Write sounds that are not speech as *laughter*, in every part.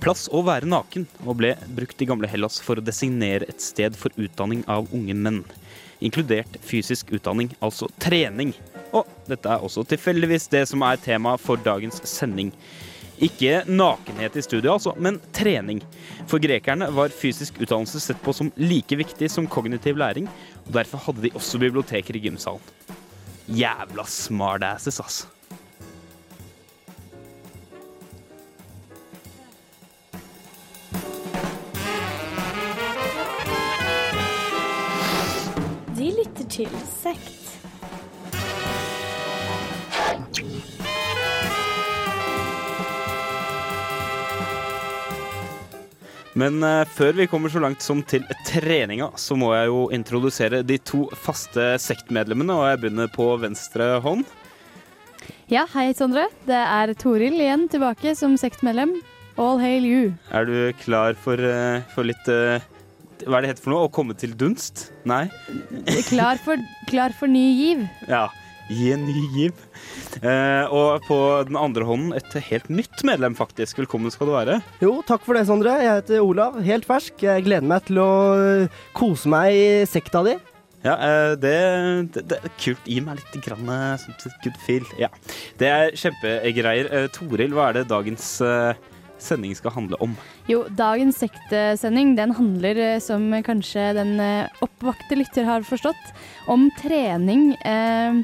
plass å være naken, og ble brukt i gamle Hellas for å designere et sted for utdanning av unge menn. Inkludert fysisk utdanning, altså trening. Og dette er også tilfeldigvis det som er tema for dagens sending. Ikke nakenhet i studio, altså, men trening. For grekerne var fysisk utdannelse sett på som like viktig som kognitiv læring, og derfor hadde de også biblioteker i gymsalen. Jævla smartasses, ass. Til Sekt. Men eh, før vi kommer så langt som til treninga, så må jeg jo introdusere de to faste sektmedlemmene, og jeg begynner på venstre hånd. Ja, hei Sondre. Det er Toril igjen tilbake som sektmedlem. All hail you. Er du klar for, eh, for litt eh, Hva er det heter for noe? Å komme til dunst? Nei? Klar for, klar for ny giv. Ja. Gi en ny giv. Eh, og på den andre hånden et helt nytt medlem, faktisk. Velkommen skal du være. Jo, takk for det, Sondre. Jeg heter Olav, helt fersk. Jeg gleder meg til å øh, kose meg i sekta di. Ja, eh, det, det, det er kult. Gi meg litt grann, eh, sånt good feel. Ja. Det er kjempegreier. Eh, Toril, hva er det dagens eh, sending skal handle om? Jo, dagens sektesending den handler, eh, som kanskje den eh, oppvakte lytter har forstått, om trening. Eh,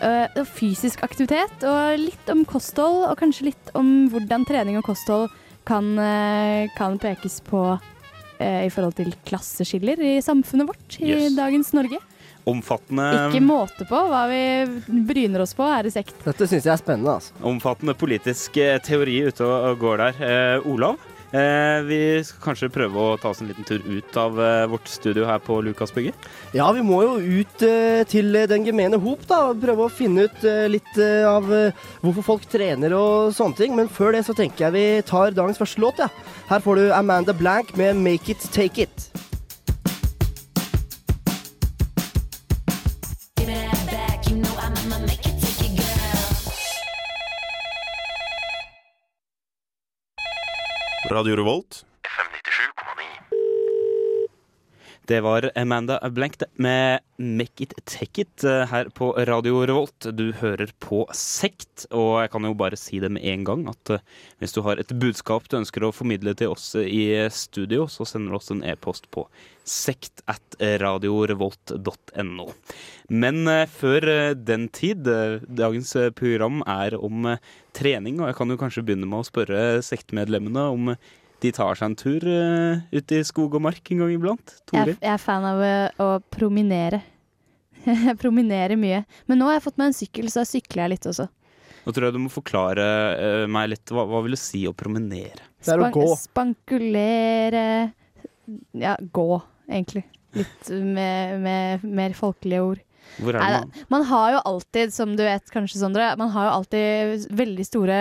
eh, og fysisk aktivitet, og litt om kosthold, og kanskje litt om hvordan trening og kosthold kan, kan pekes på eh, i forhold til klasseskiller i samfunnet vårt i Yes. dagens Norge. Omfattende, Ikke måte på hva vi bryner oss på her i sekt. Dette syns jeg er spennende, altså. omfattende politisk eh, teori ute og går der. Eh, Olav, eh, vi skal kanskje prøve å ta oss en liten tur ut av eh, vårt studio her på Lukasbygget? Ja, vi må jo ut øh, til den gemene hop, da. og Prøve å finne ut litt av hvorfor folk trener og sånne ting. Men før det så tenker jeg vi tar dagens første låt, ja. Her får du Amanda Blank med 'Make It Take It'. Radio Revolt. Det var Amanda Blank med 'Make It Take It' eh, her på Radio Revolt. Du hører på Sekt, og jeg kan jo bare si det med en gang at eh, hvis du har et budskap du ønsker å formidle til oss i studio, så sender du oss en e-post på sekt at radiorevolt.no. Men eh, før eh, den tid, eh, dagens eh, program er om eh, trening, og jeg kan jo kanskje begynne med å spørre sektmedlemmene om eh, de tar seg en tur uh, ut i skog og mark en gang iblant? Jeg, jeg er fan av eh, å prominere. *laughs* Jeg prominerer mye. Men nå har jeg fått meg en sykkel, så da sykler jeg litt også. Nå tror jeg du må forklare uh, meg litt. Hva, hva vil du si å promenere? Det er å gå. Spankulere Ja, gå, egentlig. Litt med, med mer folkelige ord. Hvor er det man Man har jo alltid, som du vet kanskje, Sondre, man har jo alltid veldig store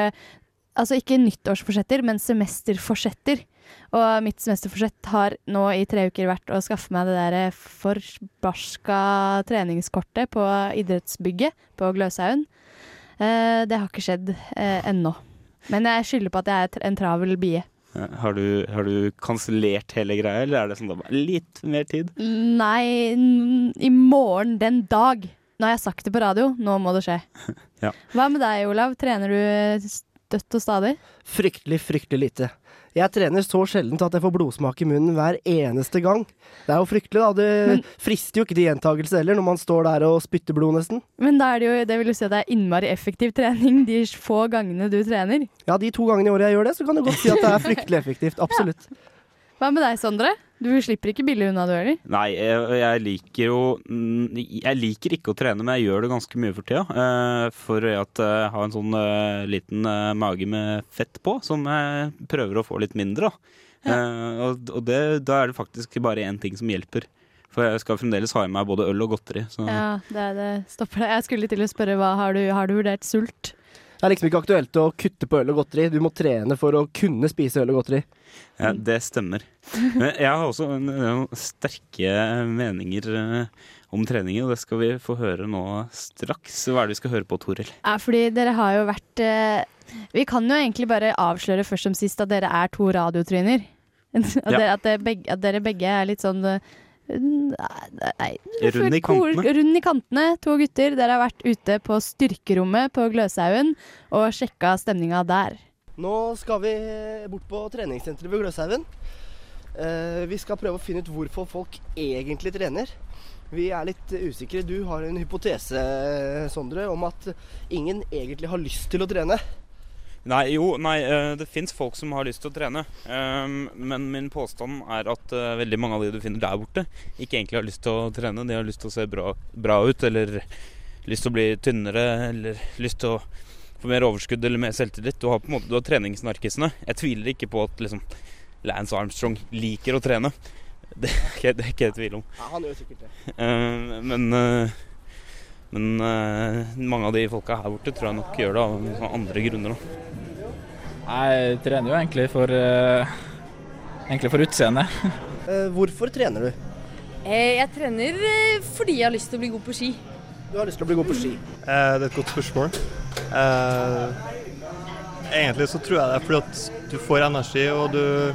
Altså ikke nyttårsforsetter, men semesterforsetter. Og mitt semesterforsett har nå i tre uker vært å skaffe meg det der forbarska treningskortet på idrettsbygget på Gløshaugen. Eh, det har ikke skjedd eh, ennå. Men jeg skylder på at jeg er en travel bie. Har du, har du kansellert hele greia, eller er det sånn at det litt mer tid? Nei, i morgen den dag. Nå har jeg sagt det på radio, nå må det skje. *laughs* Ja. Hva med deg, Olav? Trener du støtt og stadig? Fryktelig, fryktelig lite. Jeg trener så sjelden at jeg får blodsmak i munnen hver eneste gang. Det er jo fryktelig, da. Det Men- frister jo ikke til gjentagelse heller, når man står der og spytter blod, nesten. Men da er det jo, det vil jo si at det er innmari effektiv trening de få gangene du trener. Ja, de to gangene i året jeg gjør det, så kan du godt si at det er *laughs* fryktelig effektivt. Absolutt. Hva med deg, Sondre? Du slipper ikke billig unna, du heller? Nei, jeg, jeg liker jo mm, Jeg liker ikke å trene, men jeg gjør det ganske mye for tida. eh, For at jeg har en sånn eh, liten eh, mage med fett på, som jeg prøver å få litt mindre av. Ja. og og det, da er det faktisk bare én ting som hjelper. For jeg skal fremdeles ha i meg både øl og godteri. Så. Ja, det, det stopper deg. Jeg skulle til å spørre hva har du, har du vurdert sult? Det er liksom ikke aktuelt å kutte på øl og godteri. Du må trene for å kunne spise øl og godteri. Ja, det stemmer. Men jeg har også noen sterke meninger eh, om trening, og det skal vi få høre nå straks. Hva er det vi skal høre på, Toril? Ja, fordi dere har jo vært eh, Vi kan jo egentlig bare avsløre først som sist at dere er to radiotryner. *laughs* at, Ja. dere, at, dere begge, at dere begge er litt sånn eh, Nei, Rund i kantene. Rund i kantene. To gutter. Dere har vært ute på styrkerommet på Gløshaugen og sjekka stemninga der. Nå skal vi bort på treningssenteret ved Gløshaugen. Eh, vi skal prøve å finne ut hvorfor folk egentlig trener. Vi er litt usikre. Du har en hypotese, Sondre, om at ingen egentlig har lyst til å trene. Nei, jo, nei, eh, det fins folk som har lyst til å trene. Um, men min påstand er at eh, veldig mange av de du finner der borte, ikke egentlig har lyst til å trene. De har lyst til å se bra, bra ut, eller lyst til å bli tynnere, eller lyst til å få mer overskudd eller mer selvtillit. Du har på en måte du har treningsnarkisene. Jeg tviler ikke på at liksom, Lance Armstrong liker å trene. *laughs* Det er ikke, det er ikke jeg i tvil om. Ja, han gjør sikkert det. Eh, men eh, men eh, mange av de folka her borte tror jeg nok gjør det av andre grunner. Da. Jeg trener jo egentlig for, eh, egentlig for utseendet. *laughs* Eh, hvorfor trener du? Eh, Jeg trener eh, fordi jeg har lyst til å bli god på ski. Du har lyst til å bli god på ski. Eh, Det er et godt spørsmål. Eh, egentlig så tror jeg det er fordi at du får energi, og du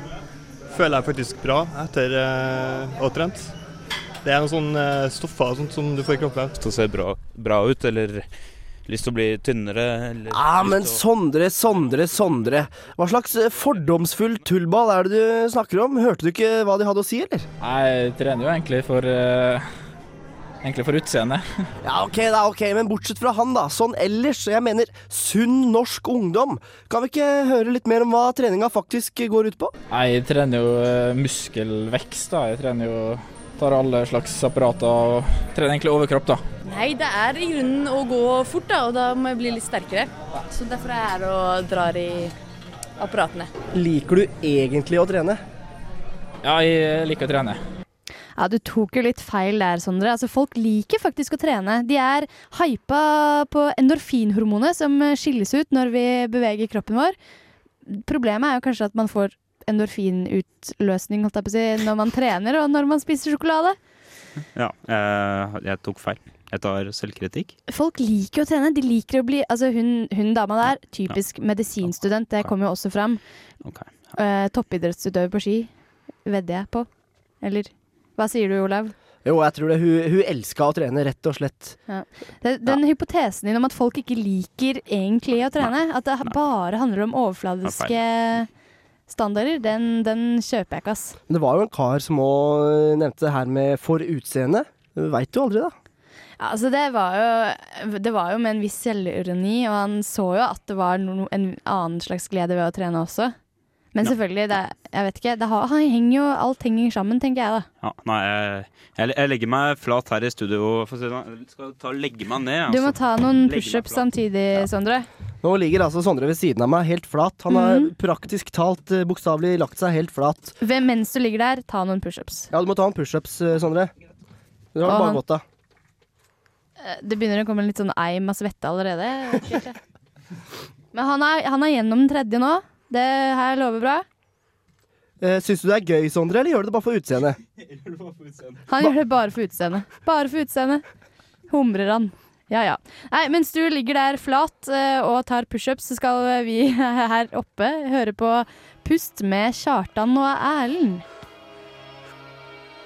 føler deg faktisk bra etter å ha trent. Det er noen sånne stoffer og sånt som du får i kroppen. Det ser bra, bra ut, eller lyst til å bli tynnere. Eller Ja, men å- Sondre, Sondre, Sondre. Hva slags eh, fordomsfull tullball er det du snakker om? Hørte du ikke hva de hadde å si, eller? Jeg trener jo egentlig for, uh, egentlig for utseendet. *laughs* Ja, ok, da, ok, men bortsett fra han, da. Sånn ellers. Jeg mener sunn norsk ungdom. Kan vi ikke høre litt mer om hva treninga faktisk går ut på? Jeg trener jo eh, muskelvekst, da. Jeg trener jo tar alle slags apparater og trener egentlig overkropp, da. Nei, det er i grunnen å gå fort, da, og da må jeg bli litt sterkere. Så derfor er her og drar i apparatene. Liker du egentlig å trene? Ja, jeg liker å trene. Ja, Du tok jo litt feil der, Sondre. Altså, Folk liker faktisk å trene. De er hypa på endorfinhormonet som skilles ut når vi beveger kroppen vår. Problemet er jo kanskje at man får endorfinutløsning holdt jeg på å si, når man trener og når man spiser sjokolade. Ja, jeg, jeg tok feil. Jeg tar selvkritikk. Folk liker jo å trene. De liker å bli Altså, hun, hun dama der, typisk medisinstudent, det kommer jo også fram. Ok. Eh, toppidrettsutøver på ski, vedder jeg på. Eller hva sier du, Olav? Jo, jeg tror det. Hun, hun elska å trene, rett og slett. Ja. den hypotesen din om at folk ikke liker egentlig å trene, at det Nei. bare handler om overfladiske standarder, den, den kjøper jeg ikke, ass. Men det var jo en kar som òg nevnte det her med for utseende. Veit du aldri, da. Ja, altså det var jo Det var jo med en viss selvironi, og han så jo at det var no, en annen slags glede ved å trene også. Men selvfølgelig, det, jeg vet ikke det har, han henger jo, Alt henger sammen, tenker jeg da. Ja, nei, jeg, jeg, jeg legger meg flat her i studio. For å si sånn. Skal ta og legge meg ned. Du må altså. ta noen pushups samtidig, samtidig, Sondre. Nå ligger altså Sondre ved siden av meg, helt flat. Han har Mhm. praktisk talt eh, bokstavelig lagt seg helt flat. Ved, mens du ligger der, ta noen pushups. Ja, du må ta noen pushups, eh, Sondre. Du har bare gått godt av. Eh, Det begynner å komme litt sånn eim av svette allerede. Men han er, han er gjennom den tredje nå. Det her lover bra. Uh, Syns du det er gøy, Sondre, eller gjør du *laughs* det bare for utseendet? Han gjør det bare for utseendet. Bare for utseendet. Humrer han. Ja ja. Nei, mens du ligger der flat uh, og tar pushups, så skal vi *laughs* her oppe høre på Pust med Kjartan og Erlend.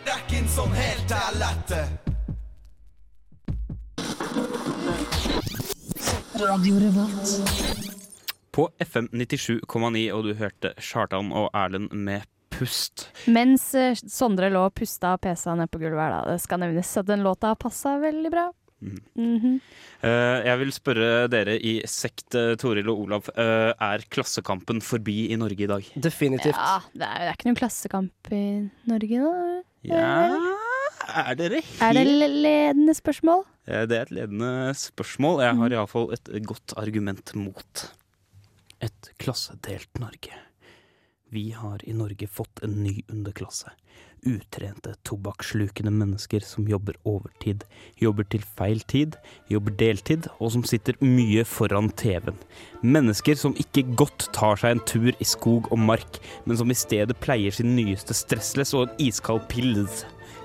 Det er ikke en sånn helt er lette. På FM 97,9, og du hørte Chartan og Erlend med Pust. Mens eh, Sondre lå og pusta og pesa ned på gulvet her, da. Det skal nevnes at den låta passa veldig bra. Mm. Mm -hmm. uh, jeg vil spørre dere i sekt, eh, Toril og Olav. Uh, er Klassekampen forbi i Norge i dag? Definitivt. Ja, det er, det er ikke noen klassekamp i Norge nå. Ja Er dere helt Er det le- ledende spørsmål? Eh, Det er et ledende spørsmål. Jeg har iallfall et godt argument mot et klassedelt Norge. Vi har i Norge fått en ny underklasse. Utrente, tobakksslukende mennesker som jobber overtid, jobber til feil tid, jobber deltid, og som sitter mye foran TV-en. Mennesker som ikke godt tar seg en tur i skog og mark, men som i stedet pleier sin nyeste stressless og en iskald pils.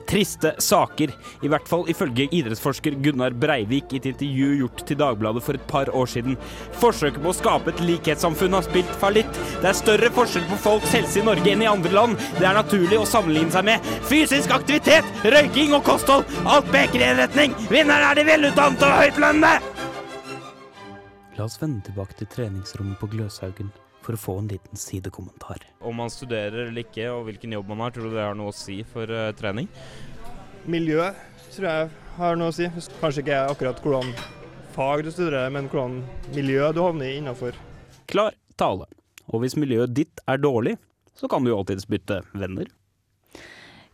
Triste saker. I hvert fall ifølge idrettsforsker Gunnar Breivik i et intervju gjort til Dagbladet for et par år siden. Forsøket på å skape et likhetssamfunn har spilt fallitt. Det er større forskjell på folks helse i Norge enn i andre land. Det er naturlig å sammenligne seg med fysisk aktivitet, røyking og kosthold. Alt peker i en retning. Vinneren er de velutdannede og høytlønnede! La oss vende tilbake til treningsrommet på Gløshaugen for å få en liten sidekommentar. Om man studerer eller ikke, og hvilken jobb man har, tror du det har noe å si for uh, trening? Miljøet tror jeg har noe å si. Kanskje ikke akkurat hvordan fag du studerer, men hvordan miljø du havner innafor. Klar tale. Og hvis miljøet ditt er dårlig, så kan du jo alltids bytte venner.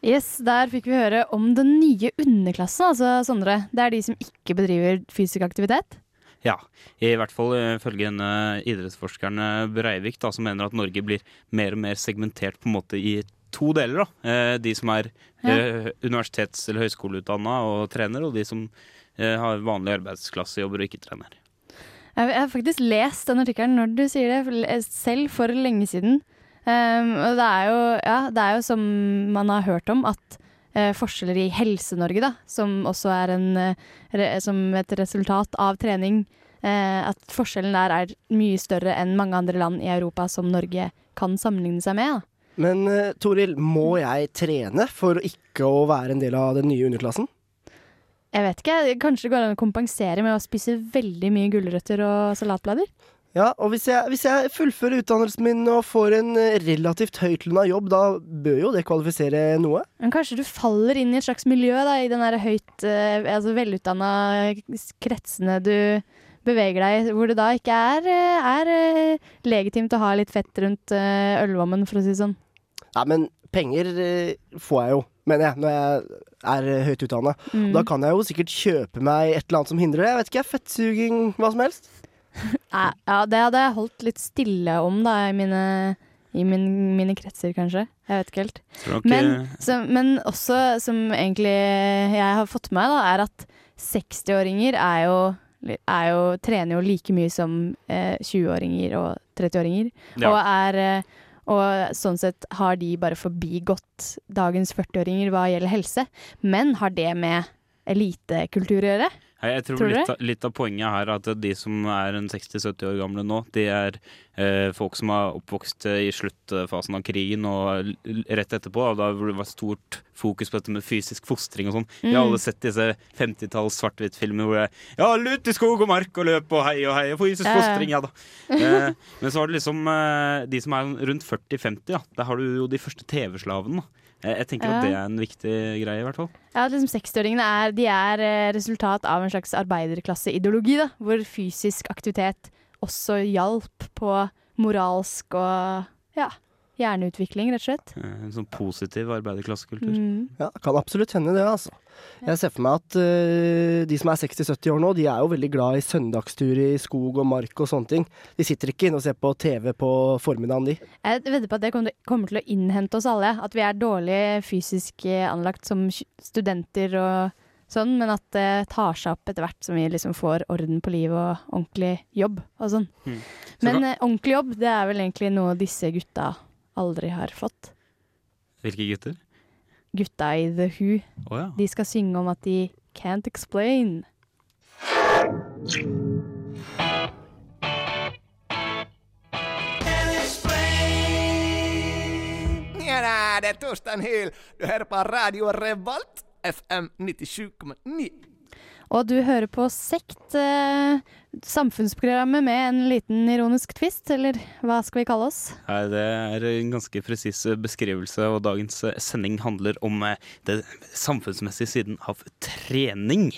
Yes, Der fikk vi høre om den nye underklassen, altså Sondre. Det er de som ikke bedriver fysisk aktivitet. Ja, i hvert fall ifølge denne idrettsforskeren eh, Breivik, da, som mener at Norge blir mer og mer segmentert på en måte i to deler. da. Eh, De som er ja. universitets- eller høyskoleutdanna og trener, og de som eh, har vanlig arbeidsklassejobber og ikke trener. Jeg jeg har faktisk lest den artikkelen når du sier det, selv for lenge siden. Um, og det er, jo, ja, det er jo som man har hørt om, at eh, forskjeller i Helse-Norge, da, som også er en, eh, re, som et resultat av trening, eh, at forskjellen der er mye større enn mange andre land i Europa som Norge kan sammenligne seg med. Da. Men uh, Toril, må jeg trene for ikke å være en del av den nye underklassen? Jeg vet ikke, Kanskje det går an å kompensere med å spise veldig mye gulrøtter og salatblader? Ja, og hvis jeg, hvis jeg fullfører utdannelsen min og får en eh, relativt høytlønna jobb, da bør jo det kvalifisere noe? Men kanskje du faller inn i et slags miljø da, i den derre høyt eh, altså velutdanna kretsene du beveger deg i, hvor det da ikke er, eh, er legitimt å ha litt fett rundt ølvommen, for å si det sånn. Nei, men penger får jeg jo, mener jeg, når jeg er høyt utdanna. Mm. Da kan jeg jo sikkert kjøpe meg et eller annet som hindrer det. Jeg vet ikke, fettsuging, hva som helst. *laughs* Ja, det hadde jeg holdt litt stille om da, i mine, i min, mine kretser, kanskje. Jeg vet ikke helt. Ikke... Men, så, men også, som egentlig jeg har fått med meg, da, er at 60-åringer er jo, er jo trener jo like mye som eh, 20-åringer og 30-åringer. Ja. Og, er, eh, og sånn sett har de bare forbigått dagens 40-åringer hva gjelder helse. Men har det med elitekultur å gjøre? Jeg tror, Tror litt, av, litt av poenget her er at de som er 60-70 år gamle nå, de er eh, folk som er oppvokst eh, i sluttfasen av krigen og rett etterpå, da hvor det var stort fokus på dette med fysisk fostring og sånn. Vi har Mm. alle sett disse 50-talls svart-hvitt-filmer hvor det er Ja, lut i skog og mark og løp og hei og hei, og fysisk Ja, ja. fostring, ja da. Eh, men så har du liksom eh, de som er rundt 40-50, ja. Der har du jo de første TV-slavene. da. Jeg, tenker at det er en viktig greie, i hvert fall. Ja, at liksom 60-åringene er, de er eh, resultat av en slags arbeiderklasseideologi, da, hvor fysisk aktivitet også hjalp på moralsk og ja, hjerneutvikling, rett og slett. Eh, En sånn positiv arbeiderklassekultur. Mm. Ja, kan absolutt hende det, altså. Jeg ser for meg at uh, de som er 60-70 år nå, de er jo veldig glad i søndagstur i skog og mark og sånne ting. De sitter ikke inne og ser på TV på formiddagen, de. Jeg vedder på at det kommer til- å innhente oss alle. At vi er dårlig fysisk eh, anlagt som studenter og sånn, men at det tar seg opp etter hvert som vi liksom får orden på livet og ordentlig jobb og sånn. Mm. Så Men eh, ordentlig jobb, det er vel egentlig noe disse gutta aldri har fått. Hvilke gutter? Gutta i The Who. Oh, ja. De skal synge om at de can't explain. Ja, da, det er Torstein Hyl. Du hører på Radio Revolt, FM 97,9. Og du hører på Sekt, eh, samfunnsprogrammet med en liten ironisk twist, eller hva skal vi kalle oss? Nei, det er en ganske presis beskrivelse, og dagens eh, sending handler om eh, det samfunnsmessige siden av trening.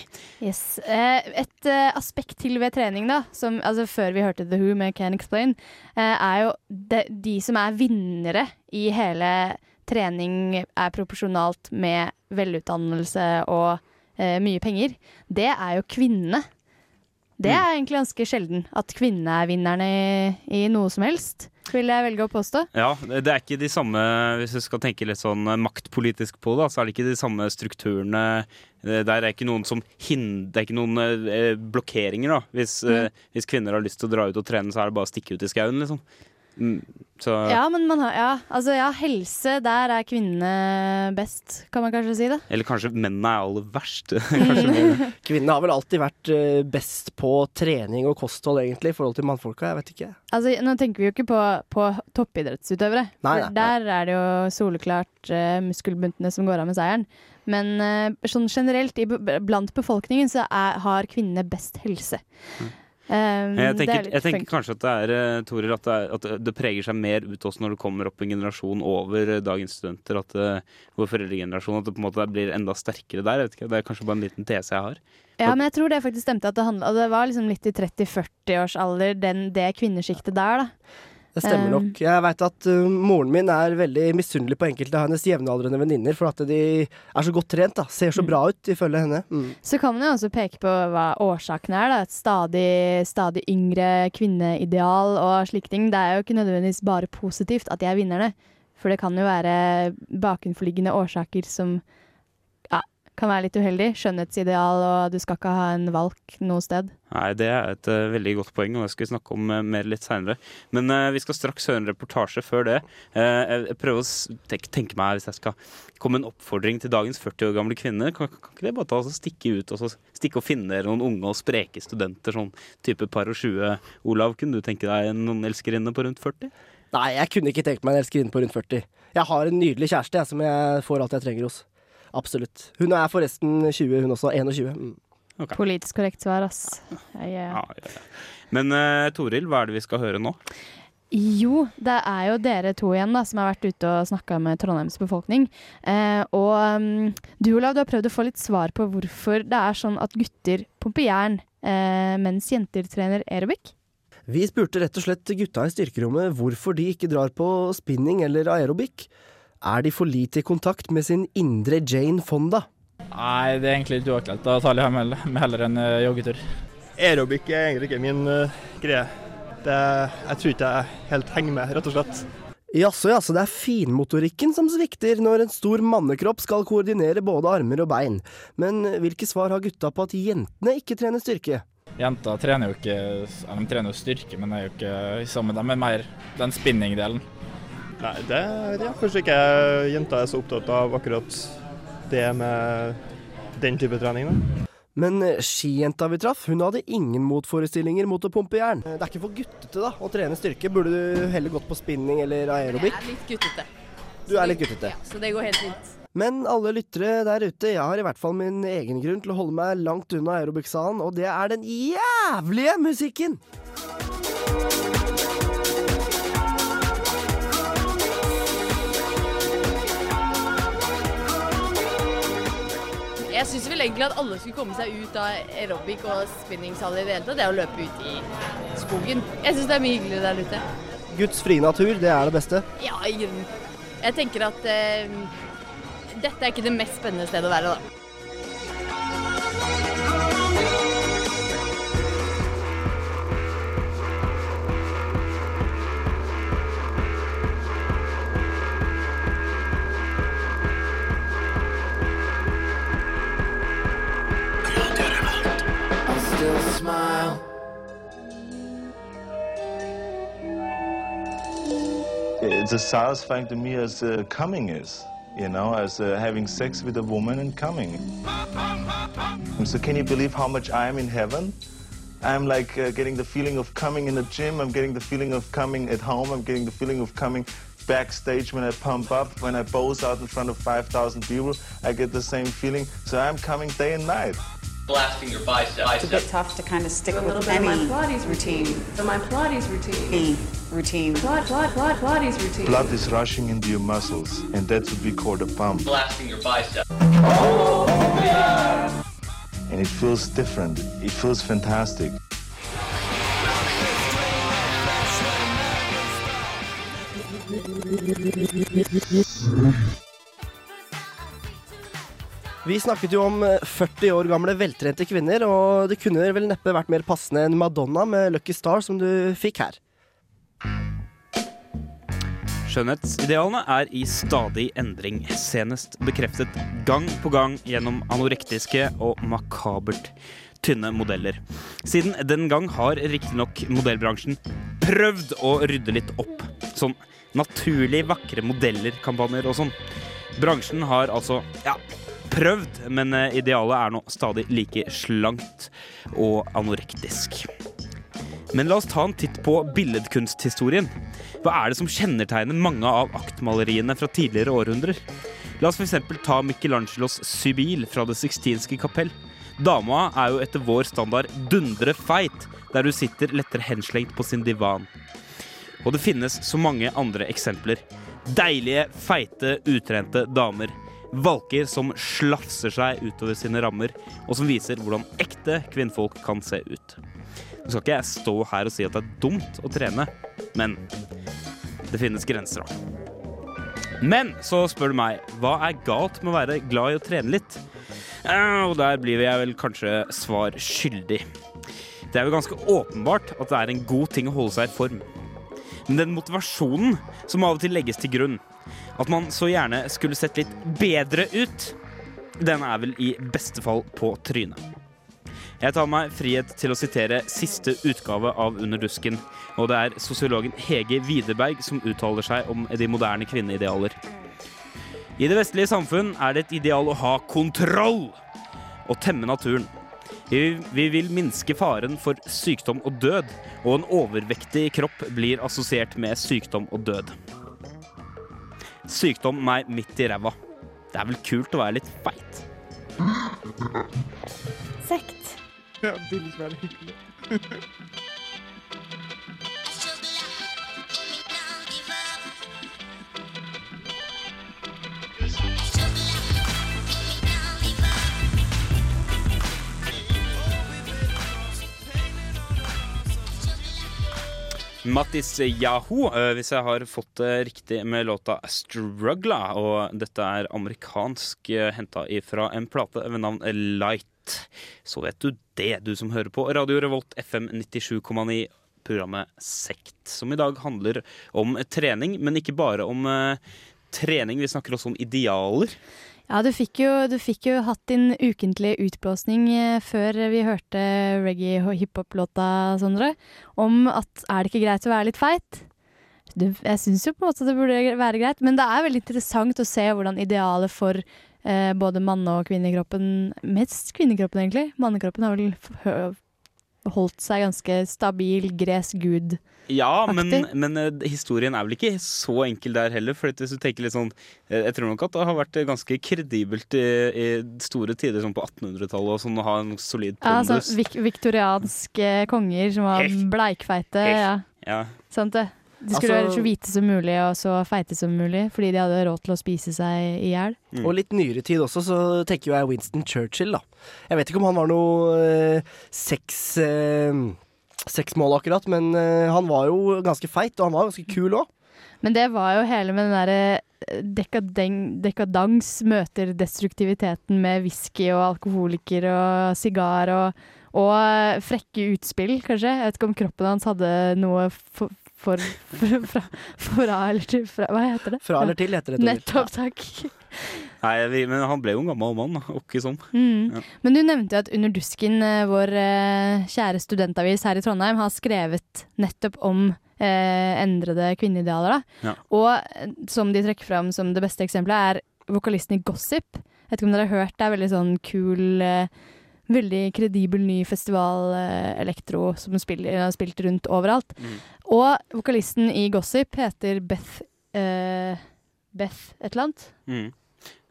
Yes. Eh, et eh, aspekt til ved trening, da, som, altså før vi hørte The Who med Can Explain, eh, er jo de, de som er vinnere i hele trening, er proporsjonalt med velutdannelse og eh, mye penger. Det er jo kvinnene. Det er egentlig ganske sjelden at kvinnene er vinnerne i, i noe som helst, vil jeg velge å påstå. Ja, det er ikke de samme Hvis du skal tenke litt sånn eh, maktpolitisk på det, så er det ikke de samme strukturene Eh, Der er ikke noen som hinder, Det er ikke noen eh, blokkeringer, da. Hvis, eh, hvis kvinner har lyst til å dra ut og trene, så er det bare å stikke ut i skauen, liksom. Mm, Så Ja, men man har Ja, altså ja, helse, der er kvinnene best, kan man kanskje si det. Eller kanskje mennene er aller verst. *laughs* Kvinnene har vel alltid vært eh, best på trening og kosthold, egentlig, i forhold til mannfolka. Jeg vet ikke. Altså, nå tenker vi jo ikke på, på toppidrettsutøvere. Nei, nei, nei. Der er det jo soleklart uh, muskelbuntene som går av med seieren. Men uh, sånn generelt, i, blant befolkningen, så er, har kvinnene best helse. Um, Jeg er tenker, jeg tenker kanskje at det er eh, at det, er, at det preger seg mer ut også når det kommer opp en generasjon over eh, dagens studenter. At det, vår foreldregenerasjon at det på en måte blir enda sterkere der. Jeg ikke, det er kanskje bare en liten tese jeg har. Ja, men jeg tror det faktisk stemte at det handla Det var liksom litt i 30-40 års alder, det kvinnesjiktet der, da. Det stemmer nok. Jeg veit at uh, moren min er veldig misunnelig på enkelte av hennes jevnaldrende venninner, for at de er så godt trent. da. Ser så Mm. bra ut, ifølge henne. Mm. Så kan man jo også peke på hva årsakene er. Da. Et stadig, stadig yngre kvinneideal og slike ting. Det er jo ikke nødvendigvis bare positivt at de er vinnerne. For det kan jo være bakenforliggende årsaker som kan være litt uheldig. Skjønnhetsideal, og du skal ikke ha en valk noe sted. Nei, Det er et uh, veldig godt poeng, og det skal vi snakke om uh, mer litt seinere. Men uh, vi skal straks høre en reportasje før det. Eh, jeg prøver å s- tenk, tenke meg hvis jeg skal komme en oppfordring til dagens 40 år gamle kvinner. Kan, kan ikke det bare ta altså, stikke ut og så stikke og finne noen unge og spreke studenter, sånn type par og 20? Olav, kunne du tenke deg noen elskerinne på rundt 40? Nei, jeg kunne ikke tenkt meg en elskerinne på rundt 40. Jeg har en nydelig kjæreste jeg, som jeg får alt jeg trenger hos. Absolutt. Hun er forresten 20, hun også. 21. Mm. Politisk korrekt svar, ass. Ja, ja, ja. Ja, ja, ja. Men uh, Toril, hva er det vi skal høre nå? Jo, det er jo dere to igjen da, som har vært ute og snakka med Trondheims befolkning. Eh, og um, du Olav, du har prøvd å få litt svar på hvorfor det er sånn at gutter pumper jern eh, mens jenter trener aerobic. Vi spurte rett og slett gutta i styrkerommet hvorfor de ikke drar på spinning eller aerobic. Er de for lite i kontakt med sin indre Jane Fonda? Nei, det er egentlig litt uaktuelt. Da tar jeg med, med heller en eh, joggetur. Aerobic er egentlig ikke min uh, greie. Det, jeg tror ikke jeg helt henger med, rett og slett. Jaså, jaså, det er finmotorikken som svikter når en stor mannekropp skal koordinere både armer og bein. Men hvilke svar har gutta på at jentene ikke trener styrke? Jenter trener jo ikke De trener jo styrke, men er jo ikke sammen med dem. er mer den spinning-delen. Nei, det vet jeg. Kanskje ikke jenter er så opptatt av akkurat det med den type trening. da. Men eh, skijenta vi traff, hun hadde ingen motforestillinger mot å pumpe jern. Det er ikke for guttete da, å trene styrke. Burde du heller gått på spinning eller aerobic? Jeg er litt guttete. Du er litt guttete. Ja, så det går helt fint. Men alle lyttere der ute, jeg har i hvert fall min egen grunn til å holde meg langt unna aerobic-salen, og det er den jævlige musikken! Jeg syns vel egentlig at alle skulle komme seg ut av aerobic og spinningsal i det hele tatt. Det er å løpe ut i skogen. Jeg syns det er mye hyggeligere der ute. Guds frie natur, det er det beste. Ja, i grunnen. Jeg tenker at eh, dette er ikke det mest spennende stedet å være, da. It's as satisfying to me as uh, coming is, you know, as uh, having sex with a woman and coming. So can you believe how much I am in heaven? I'm like uh, getting the feeling of coming in the gym. I'm getting the feeling of coming at home. I'm getting the feeling of coming backstage when I pump up, when I pose out in front of 5,000 people. I get the same feeling. So I'm coming day and night. Blasting your bicep. It's a bit tough to kind of stick a little with bit of any my Pilates routine. So my Pilates routine. routine. Pilates, Pilates, Pilates routine. Blood is rushing into your muscles, and that's what we call the pump. Blasting your bicep. And it feels different. It feels fantastic. Vi snakket jo om eh, 40 år gamle veltrente kvinner, og det kunne vel neppe vært mer passende enn Madonna med Lucky Star, som du fikk her. Skjønnhetsidealene er i stadig endring, senest bekreftet gang på gang gjennom anorektiske og makabert tynne modeller. Siden den gang har riktignok modellbransjen prøvd å rydde litt opp. Sånn naturlig vakre modeller-kampanjer og sånn. Bransjen har altså, ja, prøvd, men eh, idealet er nå stadig like slankt og anorektisk. Men la oss ta en titt på billedkunsthistorien. Hva er det som kjennetegner mange av aktmaleriene fra tidligere århundrer? La oss f.eks. ta Michelangelos Sybil fra Det sixtinske kapell. Dama er jo etter vår standard dundre feit, der du sitter lettere henslengt på sin divan. Og det finnes så mange andre eksempler. Deilige, feite, utrente damer. Valker som slafser seg utover sine rammer, og som viser hvordan ekte kvinnfolk kan se ut. Nå skal ikke jeg stå her og si at det er dumt å trene, men det finnes grenser, da. Men så spør du meg, hva er galt med å være glad i å trene litt? Og der blir jeg vel kanskje svar skyldig. Det er jo ganske åpenbart at det er en god ting å holde seg i form. Men den motivasjonen som av og til legges til grunn, at man så gjerne skulle sett litt bedre ut, den er vel i beste fall på trynet. Jeg tar meg frihet til å sitere siste utgave av Under dusken, og det er sosiologen Hege Widerberg som uttaler seg om de moderne kvinneidealer. I det vestlige samfunn er det et ideal å ha kontroll og temme naturen. Vi, vi vil minske faren for sykdom og død, og en overvektig kropp blir assosiert med sykdom og død. Sykdom meg midt i ræva. Det er vel kult å være litt feit? Sekt. Ja, det vil ikke være hyggelig. *laughs* Mattis Yahoo, eh, hvis jeg har fått det riktig med låta 'Struggla'. Og dette er amerikansk uh, henta ifra en plate ved navn Light. Så vet du det, du som hører på Radio Revolt FM 97,9, programmet Sekt. Som i dag handler om trening, men ikke bare om eh, trening. Vi snakker også om idealer. Ja, du fikk, jo, du fikk jo hatt din ukentlige utblåsning eh, før vi hørte reggae- og hiphop-låta, Sondre, om at er det ikke greit å være litt feit? Du, jeg syns jo på en måte det burde være greit, men det er veldig interessant å se hvordan idealet for eh, både manne- og kvinnekroppen Mest kvinnekroppen, egentlig. Mannekroppen har vel holdt seg ganske stabil, gresk gud. Ja, men, men eh, historien er vel ikke så enkel der heller. For hvis du tenker litt sånn eh, Jeg tror nok at det har vært ganske kredibelt i, i store tider, sånn på 1800-tallet, og sånn å ha en solid Ja, altså, vik viktorianske konger som var bleikfeite. helt- Ja. Ja. Sant det. De skulle Altså- være så hvite som mulig og så feite som mulig, fordi de hadde råd til å spise seg i hjel. Mm. Og litt nyere tid også, så tenker jo jeg Winston Churchill, da. Jeg vet ikke om han var noe eh, sex... Eh, Sexmål akkurat, men eh, han var jo ganske feit, og han var ganske kul òg. Men det var jo hele med den derre eh, dekadeng, dekadans møter destruktiviteten med whisky og alkoholiker og sigar og, og eh, frekke utspill, kanskje. Jeg vet ikke om kroppen hans hadde noe for, for, for, fra, fra eller til fra, Hva heter det? Fra eller til heter det. Nettopp, takk. Nei, vi, men han ble jo en gammel mann, åkke sånn. Mm. Ja. Men du nevnte jo at Under dusken, eh, vår eh, kjære studentavis her i Trondheim, har skrevet nettopp om eh, endrede kvinneidealer. Da. Ja. Og eh, som de trekker fram som det beste eksempelet, er vokalisten i Gossip. Jeg vet ikke om dere har hørt, det er veldig sånn kul eh, Veldig kredibel ny festival eh, elektro som spiller, har spilt rundt overalt. Mm. Og vokalisten i Gossip heter Beth eh, Beth et eller annet. Mm.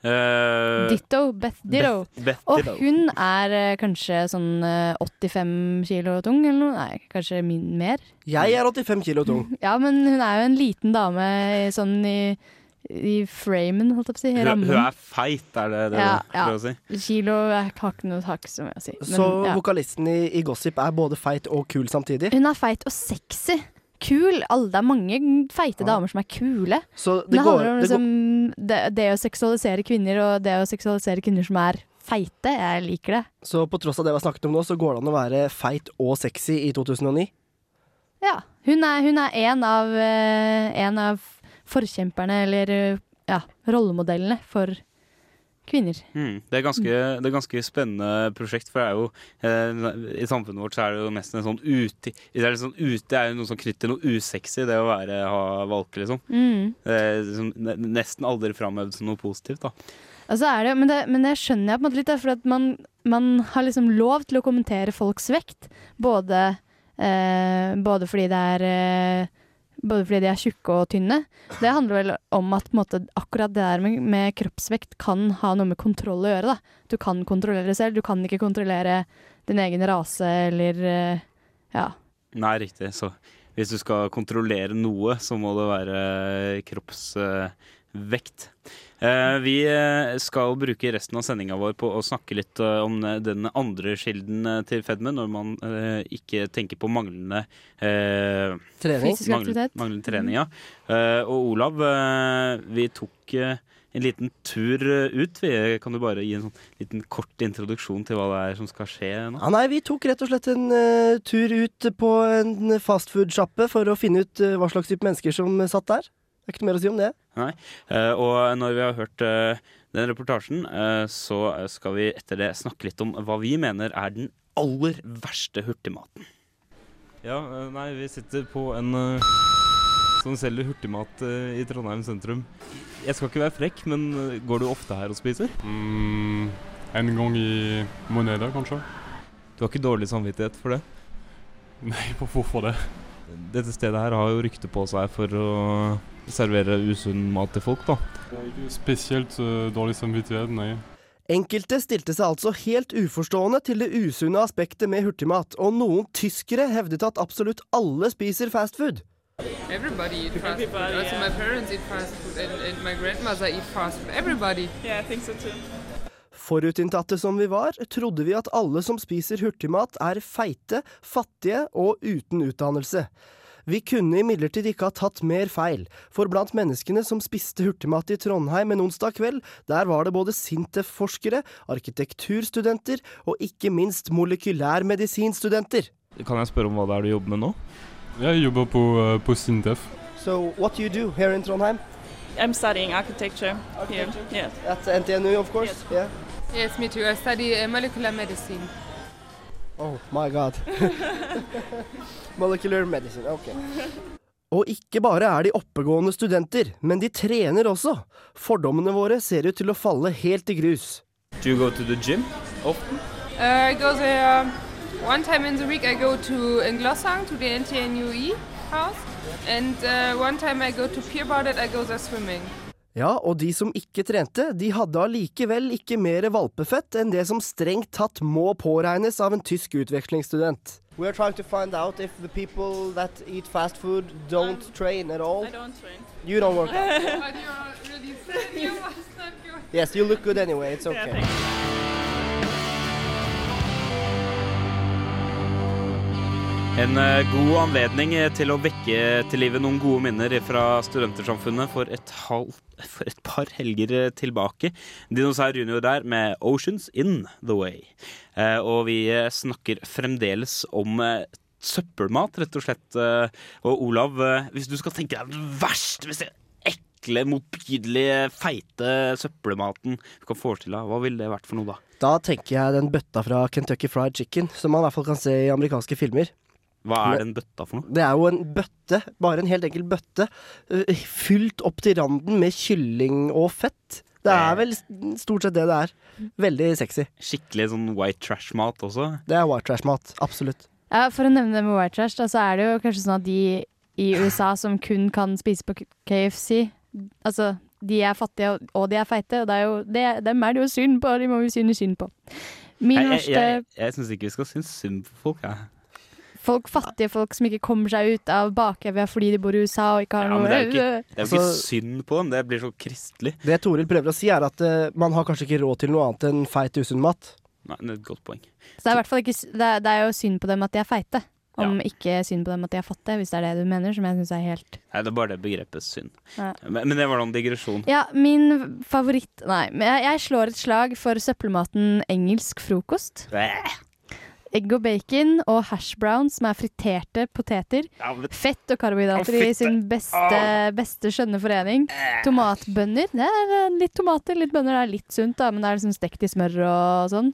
Uh, Ditto. Beth Ditto. Beth- Beth og hun er eh, kanskje sånn eh, 85 kilo tung, eller noe? Nei, kanskje min mer? Jeg er 85 kilo tung. *laughs* Ja, men hun er jo en liten dame sånn i, i framen, holdt jeg på å si. Rammen. hun er feit, er det det ja, du prøver å si? ja. Kilo har ikke noe tak som jeg sier. Så vokalisten i, i Gossip er både feit og kul samtidig. Hun er feit og sexy. Kul. Alle, det er mange feite damer som er kule. Så det, det går- handler om det liksom, det, det å seksualisere kvinner, og det å seksualisere kvinner som er feite. Jeg liker det. Så på tross av det vi har snakket om nå, så går det an å være feit og sexy i 2009. Ja. Hun er, hun er en, av, eh, en av forkjemperne, eller eh, ja, rollemodellene for kvinner. Mm. Det, er ganske, det er ganske spennende prosjekt, for det er jo eh, i samfunnet vårt så er det jo nesten en sånn ute Det er, sånn ute er jo noe som knytter noe usexy, det å være, ha valke, liksom. Mm. Er liksom nesten aldri framhevd som noe positivt, da. Altså det, men, det, men det skjønner jeg på en måte litt, da, for at man, man har liksom lov til å kommentere folks vekt. Både, eh, både fordi det er eh, både fordi de er tjukke og tynne. Det handler vel om at måte, akkurat det der med, med kroppsvekt kan ha noe med kontroll å gjøre. Da. Du kan kontrollere selv, du kan ikke kontrollere din egen rase eller eh, ja. Nei, riktig. Så hvis du skal kontrollere noe, så må det være kroppsvekt. Eh, vi eh, skal bruke resten av sendinga vår på å snakke litt eh, om den andre kilden til fedme, når man ikke tenker på manglende eh, Trening. Fysisk mangl- aktivitet. Manglende trening, ja. Eh, og Olav, vi tok en liten tur ut. Vi kan du bare gi en sånn liten kort introduksjon til hva det er som skal skje nå? Ja, nei, vi tok rett og slett en uh, tur ut på en fastfood-sjappe for å finne ut uh, hva slags type mennesker som satt der. Det er ikke noe mer å si om det. Nei. Eh, og når vi har hørt eh, den reportasjen, eh, så skal vi etter det snakke litt om hva vi mener er den aller verste hurtigmaten. Ja, nei, vi sitter på en som selger hurtigmat i Trondheim sentrum. Jeg skal ikke være frekk, men går du ofte her og spiser? Mm, en gang i måneden, kanskje. Du har ikke dårlig samvittighet for det? Nei, *laughs* hvorfor det? Dette stedet her har jo rykte på seg for å servere usunn mat til folk, da. Det er ikke spesielt uh, dårlig samvittighet, nei. Enkelte stilte seg altså helt uforstående til det usunne aspektet med hurtigmat, og noen tyskere hevdet at absolutt alle spiser fastfood. Everybody eat fast food. Also, my parents eat fast food, and, and my grandmother eat fast food. Everybody. Yeah, I think so too. Forutinntatte som vi var, trodde vi at alle som spiser hurtigmat er feite, fattige og uten utdannelse. Vi kunne imidlertid ikke ha tatt mer feil, for blant menneskene som spiste hurtigmat i Trondheim en onsdag kveld, der var det både Sintef-forskere, arkitekturstudenter og ikke minst molekylærmedisinstudenter. Kan jeg spørre om hva det er du jobber med nå? Jeg jobber på, eh, på Sintef. So what gjør you do here in Trondheim? I'm studying architecture, here. Yeah. At NTNU, of course. Yeah. Yes, me too. I study uh, molecular medicine. Oh my god. *laughs* Molecular medicine, ok. Og ikke bare er de oppegående studenter, men de trener også. Fordommene våre ser ut til å falle helt i grus. Do you go to the gym often? Uh, I go there um, one time in the week. I go to in Glossang to the NTNUE E house, and uh, one time I go to Pier Baudet. I go there swimming. Ja, og de som ikke trente, de hadde allikevel ikke mer valpefett enn det som strengt tatt må påregnes av en tysk utvekslingsstudent. We are trying to find out if the people that eat fast food don't train at all. I don't train. You don't work out. But you're really thin. You must not go. Yes, you look good anyway. It's okay. thanks. En eh, god anledning eh, til å vekke til live noen gode minner fra Studentersamfunnet for et, halv, *laughs* for et par helger eh, tilbake. Dinosaur Junior der med 'Oceans In The Way'. Og vi snakker fremdeles om søppelmat, rett og slett. Og Olav, hvis du skal tenke deg den verste, hvis det ekle, motbydelige, feite søppelmaten du kan forestille deg, hva ville det vært for noe da? Da tenker jeg den bøtta fra Kentucky Fried Chicken, som man i hvert fall kan se i amerikanske filmer. Hva er den bøtta for noe? Det er jo en bøtte, bare en helt enkel bøtte, øh, fylt opp til randen med kylling og fett. Det er vel stort sett det det er. Veldig sexy. Skikkelig sånn white trash-mat også? Det er white trash-mat. Absolutt. Ja, For å nevne det med white trash, da, så er det jo kanskje sånn at de i USA som kun kan spise på KFC Altså, de er fattige, og- de er feite, og det er jo, det, dem er det jo synd på, de må vi synes synd på. Min Jeg, jeg, verste jeg, jeg syns ikke vi skal synes synd på folk, jeg. Folk, fattige folk som ikke kommer seg ut av bakevja fordi de bor i USA og ikke har Ja, noe det er jo ikke, *laughs* det er jo ikke Altså- synd på dem, det blir så kristelig. Det Toril prøver å si, er at uh, man har kanskje ikke råd til noe annet enn feit, usunn mat. Nei, det er et godt poeng. Så det er, hvert fall ikke, det, er, det er jo synd på dem at de er feite. Om ikke synd på dem at de er fattige, hvis det er det du mener, som jeg synes er helt Nei, det er bare det begrepet synd. Ja. Men, men det var noen digresjon. Ja, min favoritt Nei, jeg, jeg slår et slag for søppelmaten engelsk frokost. Bæ. Egg og bacon og hash browns, som er friterte poteter. Fett og karbohydrater i sin beste, beste skjønne forening. Tomatbønner. Det er eh, litt tomater, litt bønner. Det er litt sunt, da, men det er liksom stekt i smør og sånn.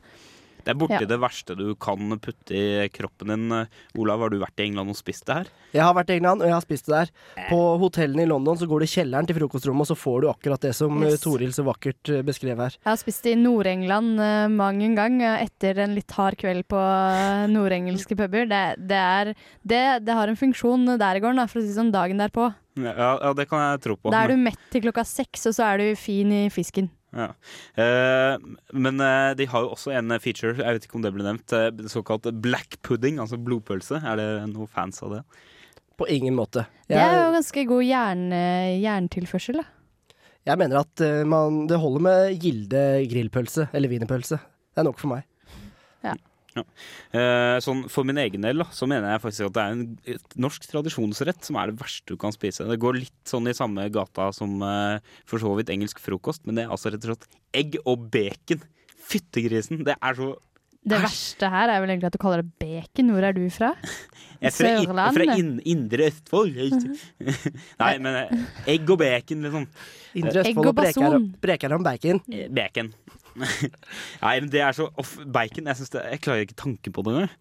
Det er borti Ja. det verste du kan putte i kroppen din. Olav, har du vært i England og spist det her? Jeg har vært i England, og jeg har spist det der. På hotellene i London så går du i kjelleren til frokostrommet, og så får du akkurat det som Yes. eh, Toril så vakkert eh, beskrev her. Jeg har spist i Nord-England uh, mang en gang eh, etter en litt hard kveld på eh, nordengelske puber. Det, det, er, det, det har en funksjon der i gården, da, for å si det sånn, dagen derpå. Ja, ja, det kan jeg tro på. Da er du mett til klokka seks, og så er du fin i fisken. Ja. Eh, men eh, de har jo også en feature, jeg vet ikke om det ble nevnt, eh, såkalt black pudding, altså blodpølse. Er det noen fans av det? På ingen måte. Det er jo ganske god jern, eh, jerntilførsel, da. jeg mener at eh, man, det holder med Gilde grillpølse, eller wienerpølse. Det er nok for meg. Ja. Eh, sånn For min egen del da, så mener jeg faktisk at det er en norsk tradisjonsrett som er det verste du kan spise. Det går litt sånn i samme gata som eh, for så vidt engelsk frokost, men det er altså rett og slett egg og bacon. Fyttegrisen. Det er så Det verste her er vel egentlig at du kaller det bacon. Hvor er du fra? Jeg er fra, Sørland. fra in Indre Østfold. Nei, men eh, egg og bacon, liksom. Indre Østfold og Brekar, bason. Om bacon. Eh, Bacon. *laughs* Nei, men det er så off, Bacon, jeg, synes det, jeg klarer ikke tanken på det engang.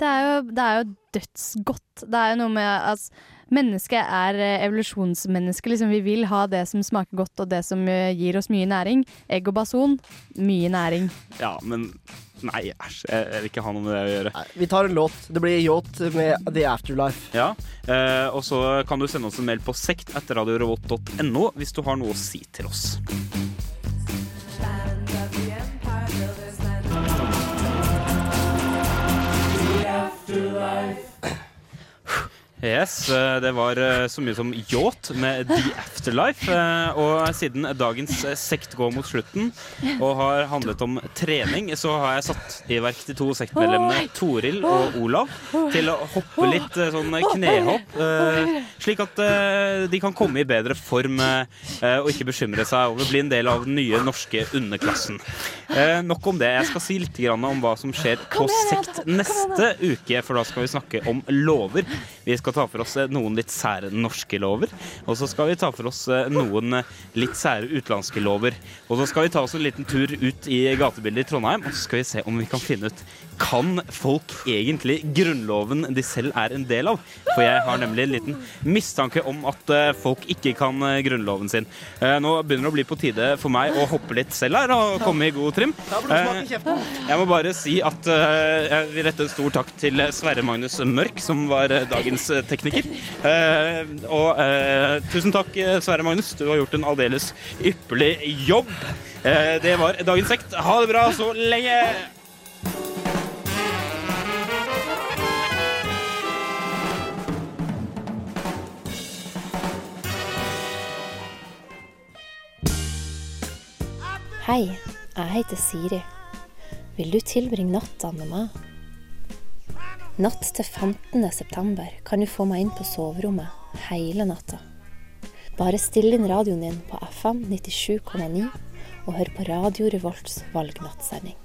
Det er jo, det er jo dødsgodt. Det er jo noe med altså, Mennesket er eh, evolusjonsmenneske. Liksom. Vi vil ha det som smaker godt, og det som gir oss mye næring. Egg og bason, mye næring. Ja, men Nei, æsj. Jeg, jeg vil ikke ha noe med det å gjøre. Vi tar en låt. Det blir yacht med The Afterlife. Ja, eh, Og så kan du sende oss en mail på sekt etter radiorobot.no hvis du har noe å si til oss. Yes, eh, det var eh, så mye som yacht med The Afterlife. eh, Og siden dagens sekt går mot slutten og har handlet om trening, så har jeg satt i verk de to sektmedlemmene Toril og Olav til å hoppe litt sånn knehopp, eh, slik at de kan komme i bedre form og ikke bekymre seg over å bli en del av den nye norske underklassen. Nok om det. Jeg skal si litt om hva som skjer på sekt neste uke, for da skal vi snakke om lover. Vi skal ta for oss eh, noen litt sære norske lover, og så skal vi ta for oss eh, noen eh, litt sære utenlandske lover. Og så skal vi ta oss en liten tur ut i gatebildet i Trondheim, og så skal vi se om vi kan finne ut kan folk egentlig grunnloven de selv er en del av? For jeg har nemlig en liten mistanke om at eh, folk ikke kan eh, grunnloven sin. Eh, nå begynner det å bli på tide for meg å hoppe litt selv her og komme i god trim. Jeg må bare si at jeg vil rette en stor takk til Sverre Magnus Mørk, som var dagens tekniker. Og tusen takk, Sverre Magnus. Du har gjort en aldeles ypperlig jobb. Det var dagens sekt. Ha det bra så lenge! Hei, jeg heter Siri. Vil du tilbringe natta med meg? Natt til 15. september kan du få meg inn på soverommet hele natta. Bare still inn radioen din på FM 97,9 og hør på Radio Revolts valgnattsending.